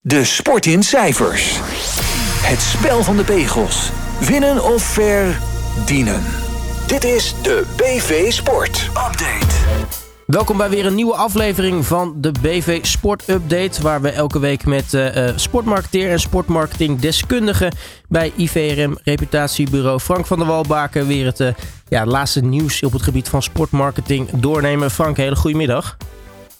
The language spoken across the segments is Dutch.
De sport in cijfers. Het spel van de pegels. Winnen of verdienen. Dit is de BV Sport Update. Welkom bij weer een nieuwe aflevering van de BV Sport Update. Waar we elke week met uh, sportmarketeer en sportmarketing deskundige bij IVRM Reputatiebureau Frank van der Walbaken weer het uh, ja, laatste nieuws op het gebied van sportmarketing doornemen. Frank, hele goedemiddag.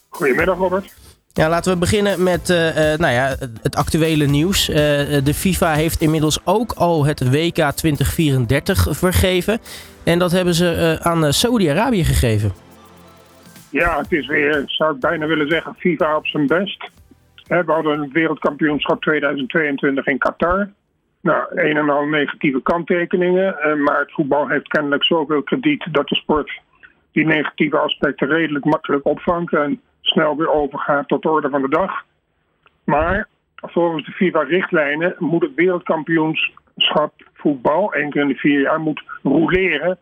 Goedemiddag Robert. Ja, laten we beginnen met uh, nou ja, het actuele nieuws. Uh, de FIFA heeft inmiddels ook al het WK 2034 vergeven. En dat hebben ze aan Saudi-Arabië gegeven. Ja, het is weer, zou ik bijna willen zeggen, FIFA op zijn best. We hadden het wereldkampioenschap 2022 in Qatar. Nou, een en al negatieve kanttekeningen. Maar het voetbal heeft kennelijk zoveel krediet dat de sport die negatieve aspecten redelijk makkelijk opvangt. Snel weer overgaat tot de orde van de dag. Maar volgens de FIFA-richtlijnen moet het wereldkampioenschap voetbal, één keer in de vier jaar, moet roleren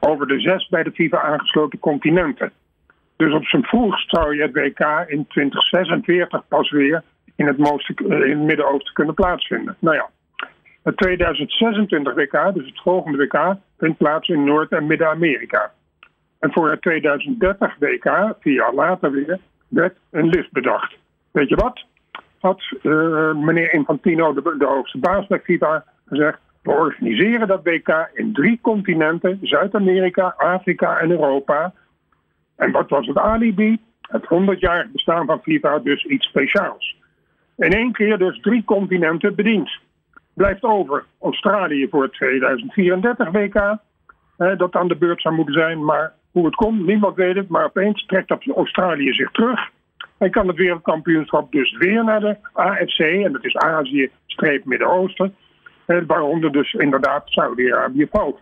over de zes bij de FIFA aangesloten continenten. Dus op zijn vroegst zou je het WK in 2046 pas weer in het, in het Midden-Oosten kunnen plaatsvinden. Nou ja, het 2026 WK, dus het volgende WK, vindt plaats in Noord- en Midden-Amerika. En voor het 2030 WK, vier jaar later weer, werd een lift bedacht. Weet je wat? Had uh, meneer Infantino, de, de hoogste baas bij FIFA, gezegd: we organiseren dat WK in drie continenten: Zuid-Amerika, Afrika en Europa. En wat was het alibi? Het 100-jarig bestaan van FIFA, dus iets speciaals. In één keer dus drie continenten bediend. Blijft over Australië voor het 2034 WK, dat aan de beurt zou moeten zijn, maar hoe het komt, niemand weet het, maar opeens trekt Australië zich terug. En kan het wereldkampioenschap dus weer naar de AFC, en dat is Azië-Midden-Oosten, waaronder dus inderdaad Saudi-Arabië valt.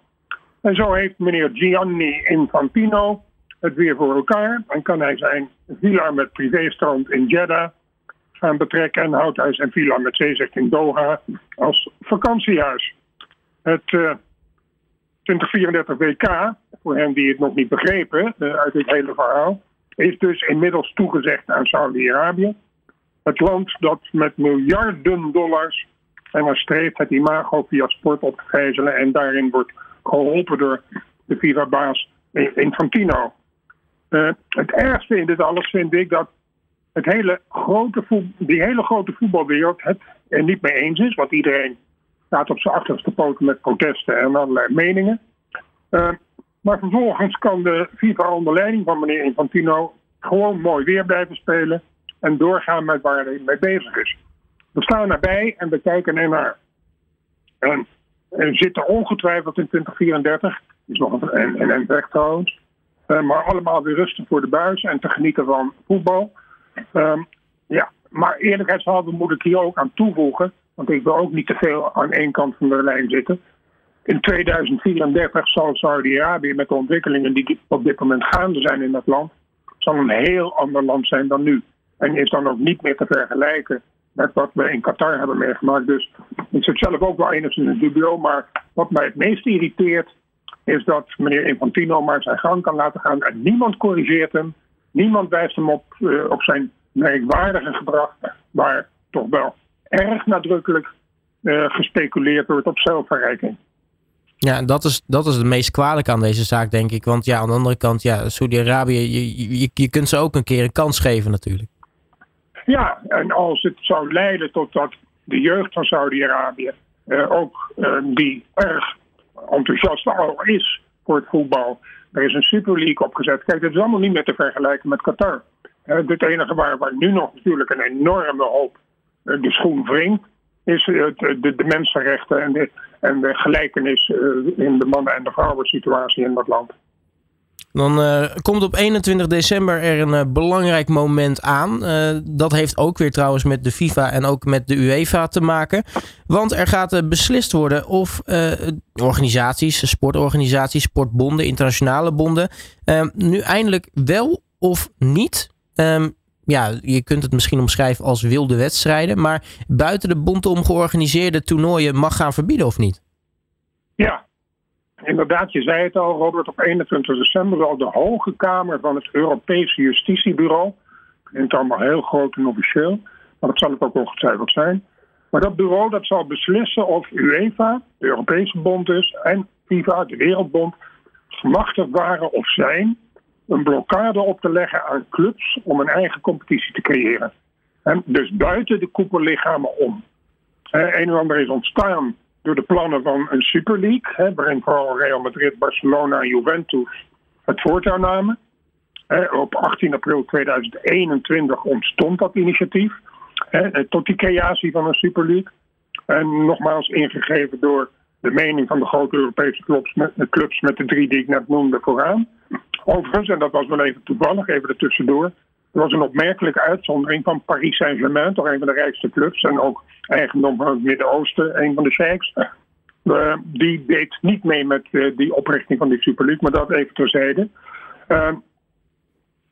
En zo heeft meneer Gianni Infantino het weer voor elkaar en kan hij zijn villa met privéstrand in Jeddah gaan betrekken en houdt hij zijn villa met zeezicht in Doha als vakantiehuis. Het uh, 2034 WK, voor hen die het nog niet begrepen uh, uit dit hele verhaal, is dus inmiddels toegezegd aan Saudi-Arabië. Het land dat met miljarden dollars en dan streeft het imago via sport op te gijzelen en daarin wordt geholpen door de FIFA-baas Infantino. Uh, het ergste in dit alles vind ik dat het hele grote die hele grote voetbalwereld het er niet mee eens is, want iedereen staat op zijn achterste poten met protesten en allerlei meningen. Uh, maar vervolgens kan de FIFA onder leiding van meneer Infantino gewoon mooi weer blijven spelen en doorgaan met waar hij mee bezig is. We staan erbij en we kijken ernaar. En er zitten ongetwijfeld in 2034, is nog een, en, en weg trouwens, uh, maar allemaal weer rustig voor de buis en te genieten van voetbal. Um, ja, maar eerlijkheidshalve moet ik hier ook aan toevoegen, want ik wil ook niet te veel aan één kant van de lijn zitten. In 2034 zal Saudi-Arabië met de ontwikkelingen die op dit moment gaande zijn in dat land, zal een heel ander land zijn dan nu. En is dan ook niet meer te vergelijken met wat we in Qatar hebben meegemaakt. Dus ik zit zelf ook wel enigszins in dubio. Maar wat mij het meest irriteert, is dat meneer Infantino maar zijn gang kan laten gaan. En niemand corrigeert hem. Niemand wijst hem op, uh, op zijn merkwaardige gedrag. Waar toch wel erg nadrukkelijk uh, gespeculeerd wordt op zelfverrijking. Ja, dat is, dat is het meest kwalijk aan deze zaak, denk ik. Want ja, aan de andere kant, ja, Saudi-Arabië, je, je, je kunt ze ook een keer een kans geven natuurlijk. Ja, en als het zou leiden tot dat de jeugd van Saudi-Arabië uh, ook uh, die erg enthousiast al is voor het voetbal. Er is een Super League opgezet. Kijk, dat is allemaal niet meer te vergelijken met Qatar. Uh, het enige waar, waar nu nog natuurlijk een enorme hoop de schoen wringt, is de, de, de mensenrechten en de, en de gelijkenis in de mannen- en de vrouwen situatie in dat land. Dan komt op 21 december er een belangrijk moment aan. Dat heeft ook weer trouwens met de FIFA en ook met de UEFA te maken. Want er gaat beslist worden of organisaties, sportorganisaties, sportbonden, internationale bonden, nu eindelijk wel of niet. Um, ja, je kunt het misschien omschrijven als wilde wedstrijden, maar buiten de bond om georganiseerde toernooien mag gaan verbieden of niet? Ja, Inderdaad, je zei het al, Robert, op 21 december zal de Hoge Kamer van het Europese Justitiebureau, het allemaal heel groot en officieel, maar dat zal het ook ongetwijfeld zijn. Maar dat bureau dat zal beslissen of UEFA, de Europese Bond dus, en FIFA, de Wereldbond, gemachtigd waren of zijn een blokkade op te leggen aan clubs om een eigen competitie te creëren. En dus buiten de koepellichamen om. een en ander is ontstaan door de plannen van een Super League, waarin vooral Real Madrid, Barcelona en Juventus het voortouw namen. op 18 april 2021 ontstond dat initiatief. tot die creatie van een Super League. En nogmaals ingegeven door de mening van de grote Europese clubs met, de clubs met de drie die ik net noemde vooraan. Overigens, en dat was wel even toevallig, even ertussendoor. Er was een opmerkelijke uitzondering van Paris Saint-Germain, toch een van de rijkste clubs en ook eigendom van het Midden-Oosten, een van de sheiks. Uh, die deed niet mee met uh, die oprichting van die Super League, maar dat even terzijde. Uh,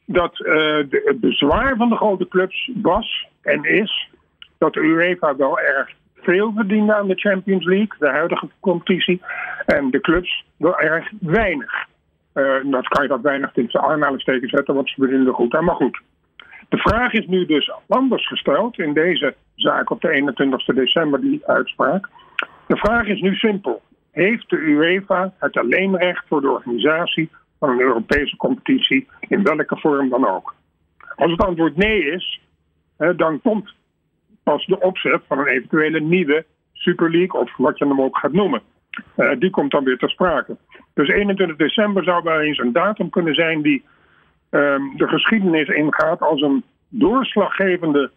dat de, het bezwaar van de grote clubs was en is dat de UEFA wel erg veel verdiende aan de Champions League, de huidige competitie, en de clubs wel erg weinig. Uh, dat kan je dat weinig tussen aanhalingstekens zetten, want ze verdienen goed aan. Maar goed, de vraag is nu dus anders gesteld in deze zaak op de 21 december, die uitspraak. De vraag is nu simpel. Heeft de UEFA het alleenrecht voor de organisatie van een Europese competitie in welke vorm dan ook? Als het antwoord nee is, dan komt pas de opzet van een eventuele nieuwe Super League of wat je hem ook gaat noemen. Uh, die komt dan weer ter sprake. Dus 21 december zou wel eens een datum kunnen zijn die uh, de geschiedenis ingaat als een doorslaggevende,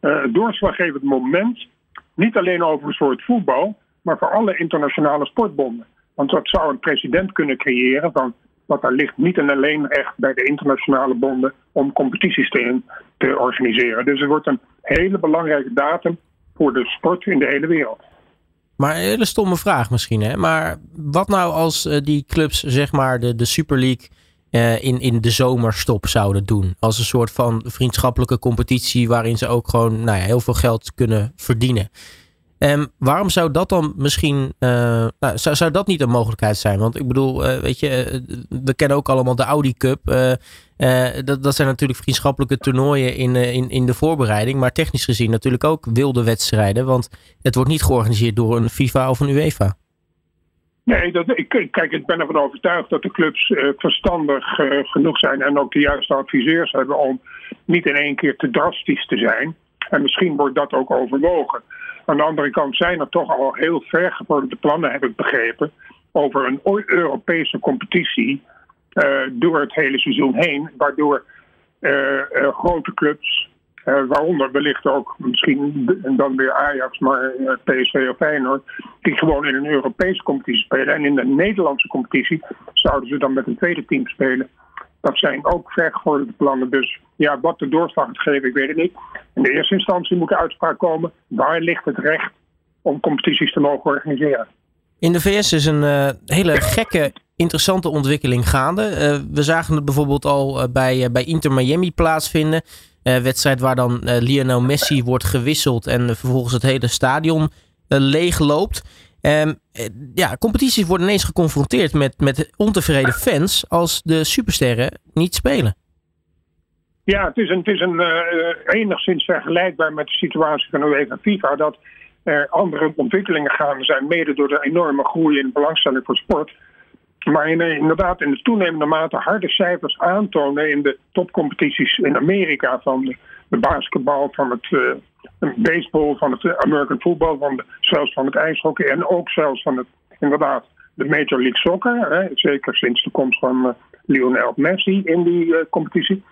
uh, doorslaggevend moment. Niet alleen over een soort voetbal, maar voor alle internationale sportbonden. Want dat zou een president kunnen creëren van wat daar ligt niet en alleen recht bij de internationale bonden om competities te, te organiseren. Dus het wordt een hele belangrijke datum voor de sport in de hele wereld. Maar een hele stomme vraag misschien, hè? Maar wat nou als uh, die clubs, zeg maar, de, de Super League uh, in, in de zomerstop zouden doen? Als een soort van vriendschappelijke competitie waarin ze ook gewoon nou ja, heel veel geld kunnen verdienen. Um, waarom zou dat dan misschien, uh, nou, zou, zou dat niet een mogelijkheid zijn? Want ik bedoel, weet je, we kennen ook allemaal de Audi Cup. Uh, dat, dat zijn natuurlijk vriendschappelijke toernooien in, in, in de voorbereiding. Maar technisch gezien natuurlijk ook wilde wedstrijden. Want het wordt niet georganiseerd door een FIFA of een UEFA. Nee, dat, ik, kijk, ik ben ervan overtuigd dat de clubs verstandig genoeg zijn. En ook de juiste adviseurs hebben om niet in één keer te drastisch te zijn. En misschien wordt dat ook overwogen. Aan de andere kant zijn er toch al heel vergevorderde plannen, heb ik begrepen, over een Europese competitie door het hele seizoen heen, waardoor uh, uh, grote clubs, waaronder wellicht ook misschien en dan weer Ajax, maar PSV of Feyenoord, die gewoon in een Europese competitie spelen. En in de Nederlandse competitie zouden ze dan met een tweede team spelen. Dat zijn ook vergevorderde plannen. Dus ja, wat de doorslag gaat geven, ik weet het niet. In de eerste instantie moet de uitspraak komen. Waar ligt het recht om competities te mogen organiseren? In de VS is een hele gekke, interessante ontwikkeling gaande. Uh, we zagen het bijvoorbeeld al uh, bij, bij Inter Miami plaatsvinden. wedstrijd waar dan Lionel Messi wordt gewisseld en vervolgens het hele stadion leeg loopt. Um, ja, competities worden ineens geconfronteerd met, met ontevreden fans als de supersterren niet spelen. Ja, het is, een, het is een, enigszins vergelijkbaar met de situatie van UEFA FIFA. Dat er andere ontwikkelingen gaande zijn, mede door de enorme groei in belangstelling voor sport. Maar in, inderdaad in de toenemende mate harde cijfers aantonen in de topcompetities in Amerika van de, de basketbal, van het uh, baseball, van het American football, van de, zelfs van het ijshockey en ook zelfs van het, inderdaad, de Major League Soccer. Hè, zeker sinds de komst van uh, Lionel Messi in die competitie.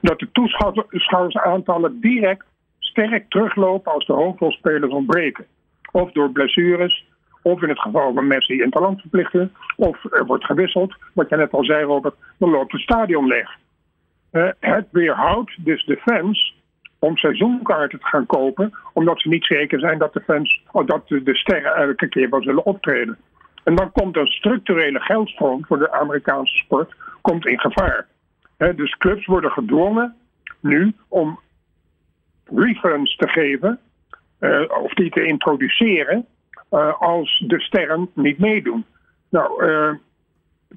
Dat de toeschouwersaantallen direct sterk teruglopen als de hoofdrolspelers ontbreken. Of door blessures, of in het geval van Messi in talentverplichtingen, of er wordt gewisseld. Wat je net al zei, Robert, dan loopt het stadion leeg. Uh, het weerhoudt dus de fans om seizoenkaarten te gaan kopen, omdat ze niet zeker zijn dat de fans, of dat de sterren elke keer wel zullen optreden. En dan komt een structurele geldstroom voor de Amerikaanse sport komt in gevaar. dus clubs worden gedwongen nu om refunds te geven, uh, of die te introduceren, uh, als de sterren niet meedoen. Nou, uh,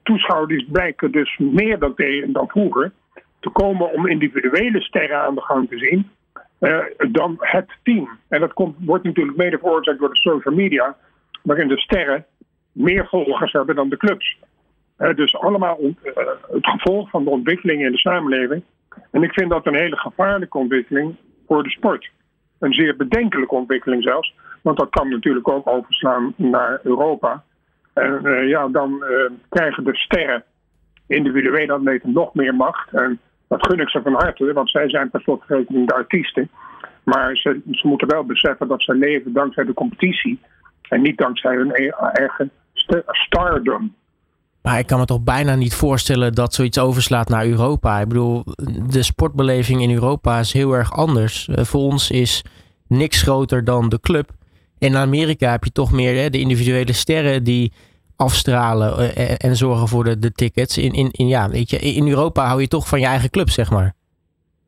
toeschouwers blijken dus meer dan, dan vroeger te komen om individuele sterren aan de gang te zien. dan het team. En dat komt, wordt natuurlijk mede veroorzaakt door de social media, waarin de sterren meer volgers hebben dan de clubs. dus allemaal het gevolg van de ontwikkelingen in de samenleving. En ik vind dat een hele gevaarlijke ontwikkeling voor de sport. Een zeer bedenkelijke ontwikkeling zelfs. Want dat kan natuurlijk ook overslaan naar Europa. En uh, ja, dan uh, krijgen de sterren individueel atleten nog meer macht. En dat gun ik ze van harte, want zij zijn per slotverrekening de artiesten. Maar ze, ze, moeten wel beseffen dat ze leven dankzij de competitie. En niet dankzij hun e-, eigen stardom. Maar ik kan me toch bijna niet voorstellen dat zoiets overslaat naar Europa. Ik bedoel, de sportbeleving in Europa is heel erg anders. Uh, voor ons is niks groter dan de club. In Amerika heb je toch meer hè, de individuele sterren die afstralen uh, en zorgen voor de, tickets. In, in, in, ja, weet je, in Europa hou je toch van je eigen club, zeg maar.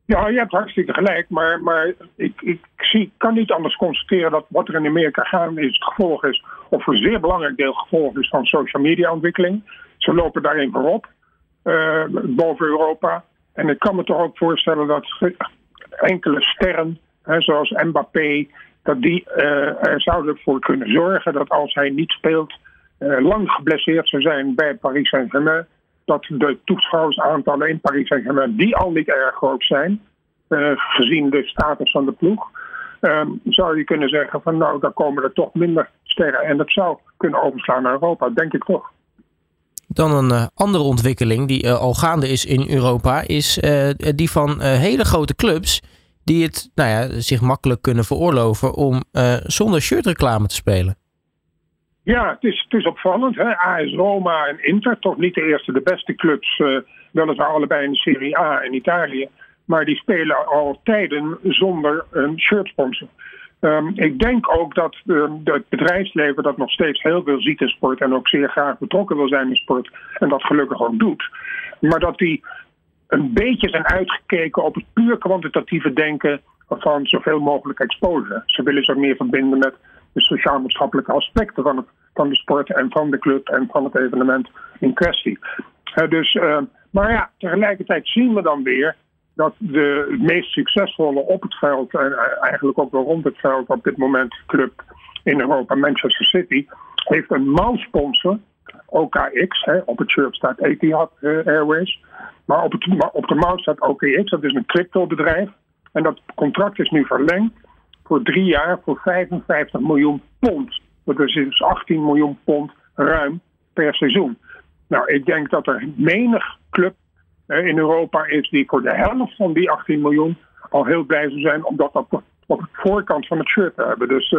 Ja, je hebt hartstikke gelijk, maar, maar ik, ik zie, kan niet anders constateren dat wat er in Amerika gaande is, het gevolg is, of een zeer belangrijk deel gevolg is van social media ontwikkeling. Ze lopen daarin voorop, uh, boven Europa. En ik kan me toch ook voorstellen dat enkele sterren, hè, zoals Mbappé, dat die uh, er zouden voor kunnen zorgen dat als hij niet speelt, uh, lang geblesseerd zou zijn bij Paris Saint-Germain, dat de toeschouwersaantallen in Paris Saint-Germain, die al niet erg groot zijn, gezien de status van de ploeg, ehm, zou je kunnen zeggen van nou, dan komen er toch minder sterren. En dat zou kunnen overslaan naar Europa, denk ik toch. Dan een andere ontwikkeling die al gaande is in Europa, is die van hele grote clubs die het nou ja, zich makkelijk kunnen veroorloven om zonder shirtreclame te spelen. Ja, het is, het opvallend. Hè? AS Roma en Inter, toch niet de eerste, de beste clubs, weliswaar allebei in de Serie A in Italië. Maar die spelen al tijden zonder een shirtsponsor. Um, ik denk ook dat uh, het bedrijfsleven dat nog steeds heel veel ziet in sport en ook zeer graag betrokken wil zijn in sport en dat gelukkig ook doet, maar dat die een beetje zijn uitgekeken op het puur kwantitatieve denken van zoveel mogelijk exposure. Ze willen zich meer verbinden met de sociaal-maatschappelijke aspecten van, het, van de sport en van de club en van het evenement in kwestie. Dus, uh, maar ja, tegelijkertijd zien we dan weer dat de meest succesvolle op het veld en eigenlijk ook wel rond het veld op dit moment club in Europa, Manchester City, heeft een mouwsponsor, OKX. Hè, op het shirt staat Etihad uh, Airways. Maar op, het, op de mouw staat OKX, dat is een cryptobedrijf. En dat contract is nu verlengd voor drie jaar voor 55 miljoen pond. Dat is dus 18 miljoen pond ruim per seizoen. Nou, ik denk dat er menig club in Europa is die voor de helft van die 18 miljoen al heel blij zou zijn om dat op, de voorkant van het shirt te hebben. Dus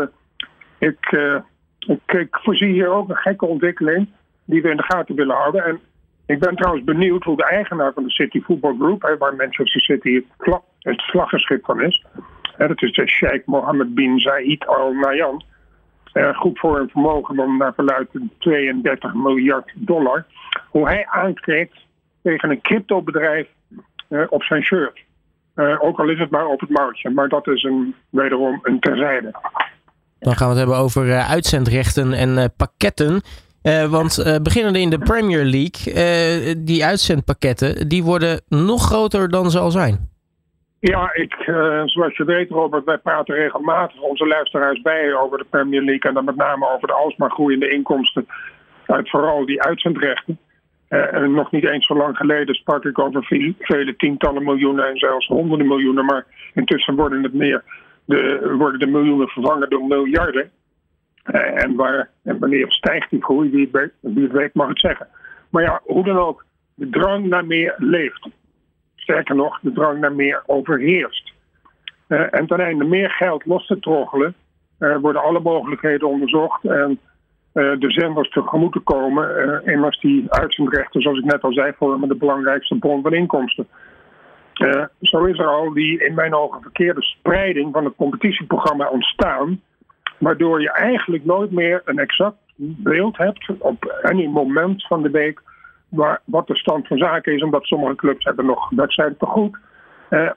ik, uh, ik, ik, voorzie hier ook een gekke ontwikkeling die we in de gaten willen houden. En ik ben trouwens benieuwd hoe de eigenaar van de City Football Group, hè, waar Manchester City het, het vlaggenschip van is, dat is de Sheikh Mohammed bin Zayed Al Nahyan. Uh, goed voor een vermogen van naar verluidt 32 miljard dollar. Hoe hij aankijkt tegen een cryptobedrijf uh, op zijn shirt. Uh, ook al is het maar op het mouwtje. Maar dat is een, wederom een terzijde. Dan gaan we het hebben over uh, uitzendrechten en pakketten. Want beginnende in de Premier League, die uitzendpakketten, die worden nog groter dan ze al zijn. Ja, ik, zoals je weet Robert, wij praten regelmatig onze luisteraars bij over de Premier League. En dan met name over de alsmaar groeiende inkomsten uit vooral die uitzendrechten. Uh, en nog niet eens zo lang geleden sprak ik over veel, vele tientallen miljoenen en zelfs honderden miljoenen. Maar intussen worden, het meer de, worden de miljoenen vervangen door miljarden. Uh, en, en wanneer stijgt die groei, wie het, weet, mag het zeggen. Maar ja, hoe dan ook, de drang naar meer leeft. Sterker nog, de drang naar meer overheerst. Uh, en ten einde meer geld los te troggelen, worden alle mogelijkheden onderzocht. En de zenders tegemoet te komen. Immers die uitzendrechten, zoals ik net al zei, vormen de belangrijkste bron van inkomsten. Zo is er al die in mijn ogen verkeerde spreiding van het competitieprogramma ontstaan. Waardoor je eigenlijk nooit meer een exact beeld hebt op een moment van de week waar, wat de stand van zaken is. Omdat sommige clubs hebben nog wedstrijden te goed. Uh,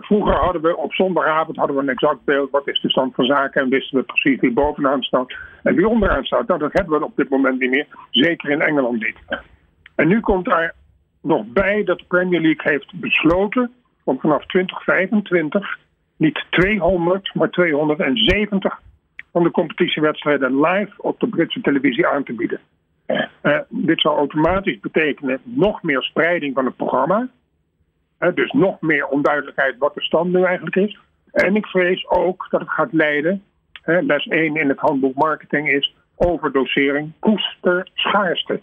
vroeger hadden we op zondagavond hadden we een exact beeld. Wat is de stand van zaken? En wisten we precies wie bovenaan staat en wie onderaan staat. Nou, dat hebben we op dit moment niet meer. Zeker in Engeland niet. En nu komt er nog bij dat de Premier League heeft besloten om vanaf 2025 niet 200, maar 270 van de competitiewedstrijden live op de Britse televisie aan te bieden. Uh, dit zou automatisch betekenen nog meer spreiding van het programma. Dus nog meer onduidelijkheid wat de stand nu eigenlijk is. En ik vrees ook dat het gaat leiden. Les 1 in het handboek marketing is overdosering, koester, schaarste.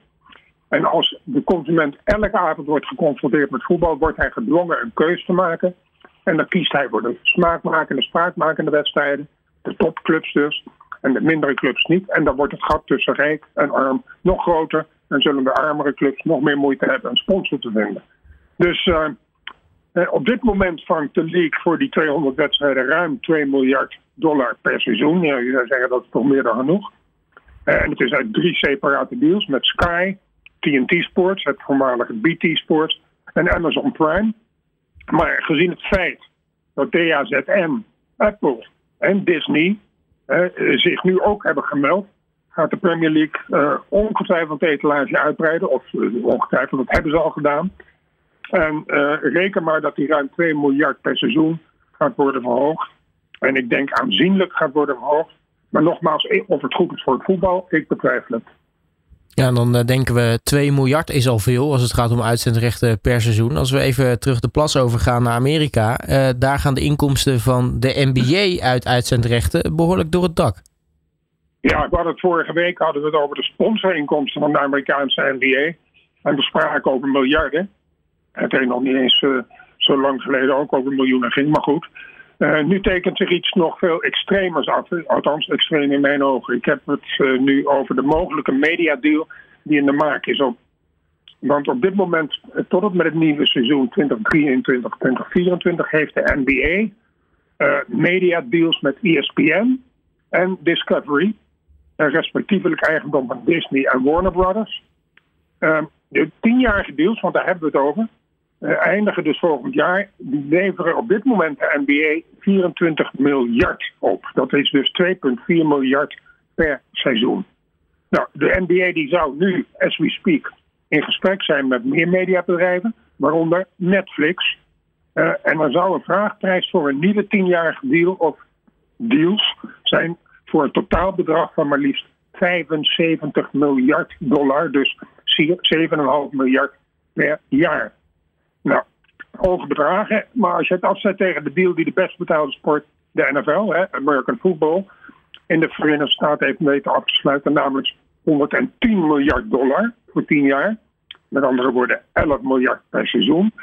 En als de consument elke avond wordt geconfronteerd met voetbal, wordt hij gedwongen een keuze te maken. En dan kiest hij voor de smaakmakende, spraakmakende wedstrijden, de topclubs dus, en de mindere clubs niet. En dan wordt het gat tussen rijk en arm nog groter. En zullen de armere clubs nog meer moeite hebben een sponsor te vinden. Dus uh, op dit moment vangt de league voor die 200 wedstrijden ruim 2 miljard dollar per seizoen. Ja, je zou zeggen dat is toch meer dan genoeg. Uh, en het is uit drie separate deals met Sky, TNT Sports, het voormalige BT Sports en Amazon Prime. Maar gezien het feit dat DAZN, Apple en Disney zich nu ook hebben gemeld, gaat de Premier League uh, ongetwijfeld de etalage uitbreiden. Of uh, ongetwijfeld, dat hebben ze al gedaan. En reken maar dat die ruim 2 miljard per seizoen gaat worden verhoogd. En ik denk aanzienlijk gaat worden verhoogd. Maar nogmaals, of het goed is voor het voetbal, ik betwijfel het. Ja, dan denken we 2 miljard is al veel als het gaat om uitzendrechten per seizoen. Als we even terug de plas overgaan naar Amerika, uh, daar gaan de inkomsten van de NBA uit uitzendrechten behoorlijk door het dak. Ja, we hadden het vorige week hadden we het over de sponsorinkomsten van de Amerikaanse NBA. En we spraken over miljarden. Het heeft nog niet eens uh, zo lang geleden ook over miljoenen ging, maar goed. Uh, nu tekent zich iets nog veel extremers af, althans extreem in mijn ogen. Ik heb het uh, nu over de mogelijke mediadeal die in de maak is. Op. Want op dit moment, tot het met het nieuwe seizoen 2023-2024, heeft de NBA uh, mediadeals met ESPN en Discovery, respectievelijk eigendom van Disney en Warner Brothers. de tienjarige deals, want daar hebben we het over, eindigen dus volgend jaar. Die leveren op dit moment de NBA 24 miljard op. Dat is dus 2,4 miljard per seizoen. Nou, de NBA die zou nu, as we speak, in gesprek zijn met meer mediabedrijven, waaronder Netflix. Uh, en dan zou een vraagprijs voor een nieuwe tienjarige deal of deals zijn voor een totaalbedrag van maar liefst 75 miljard dollar. Dus 7,5 miljard per jaar. Nou, hoge bedragen. Maar als je het afzet tegen de deal die de best betaalde sport, de NFL, hè, American Football, in de Verenigde Staten heeft weten af te sluiten, namelijk 110 miljard dollar voor 10 jaar. Met andere woorden, 11 miljard per seizoen.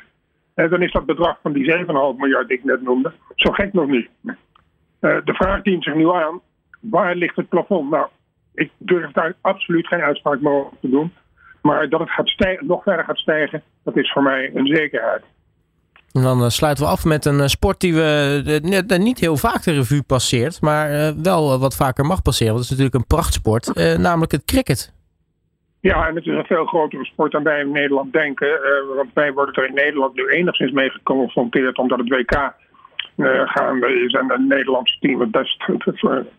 En dan is dat bedrag van die 7,5 miljard die ik net noemde, zo gek nog niet. Uh, de vraag dient zich nu aan, waar ligt het plafond? Nou, ik durf daar absoluut geen uitspraak meer over te doen. Maar dat het gaat stijgen, nog verder gaat stijgen, dat is voor mij een zekerheid. En dan uh, sluiten we af met een uh, sport die we uh, niet heel vaak de revue passeert, maar wel wat vaker mag passeren. Want dat is natuurlijk een prachtsport, namelijk het cricket. Ja, en het is een veel grotere sport dan wij in Nederland denken. want wij worden er in Nederland nu enigszins mee geconfronteerd, omdat het WK gaande is en het Nederlandse team het best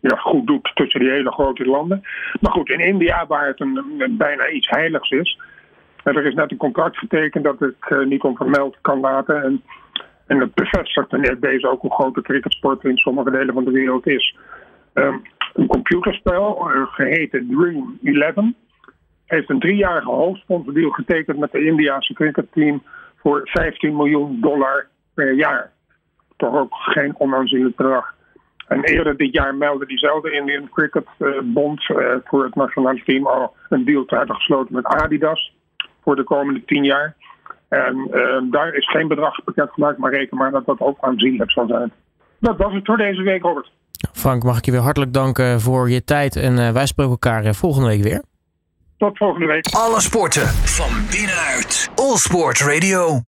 ja, goed doet tussen die hele grote landen. Maar goed, in India, waar het een, een bijna iets heiligs is, er is net een contract getekend dat ik uh, niet onvermeld kan laten. En, en het bevestigt meneer deze ook hoe groot de cricketsport in sommige delen van de wereld is. Um, een computerspel, uh, geheten Dream 11, heeft een driejarige hoofdsponsordeal getekend met de Indiaanse cricketteam voor 15 miljoen dollar per jaar toch ook geen onaanzienlijk bedrag. En eerder dit jaar meldde diezelfde Indian Cricket uh, Bond uh, voor het nationale team al een deal te hebben gesloten met Adidas voor de komende tien jaar. En uh, daar is geen bedrag bekendgemaakt, maar reken maar dat dat ook aanzienlijk zal zijn. Dat was het voor deze week, Robert. Frank, mag ik je weer hartelijk danken voor je tijd en wij spreken elkaar volgende week weer. Tot volgende week. Alle sporten van binnenuit. All Sport Radio.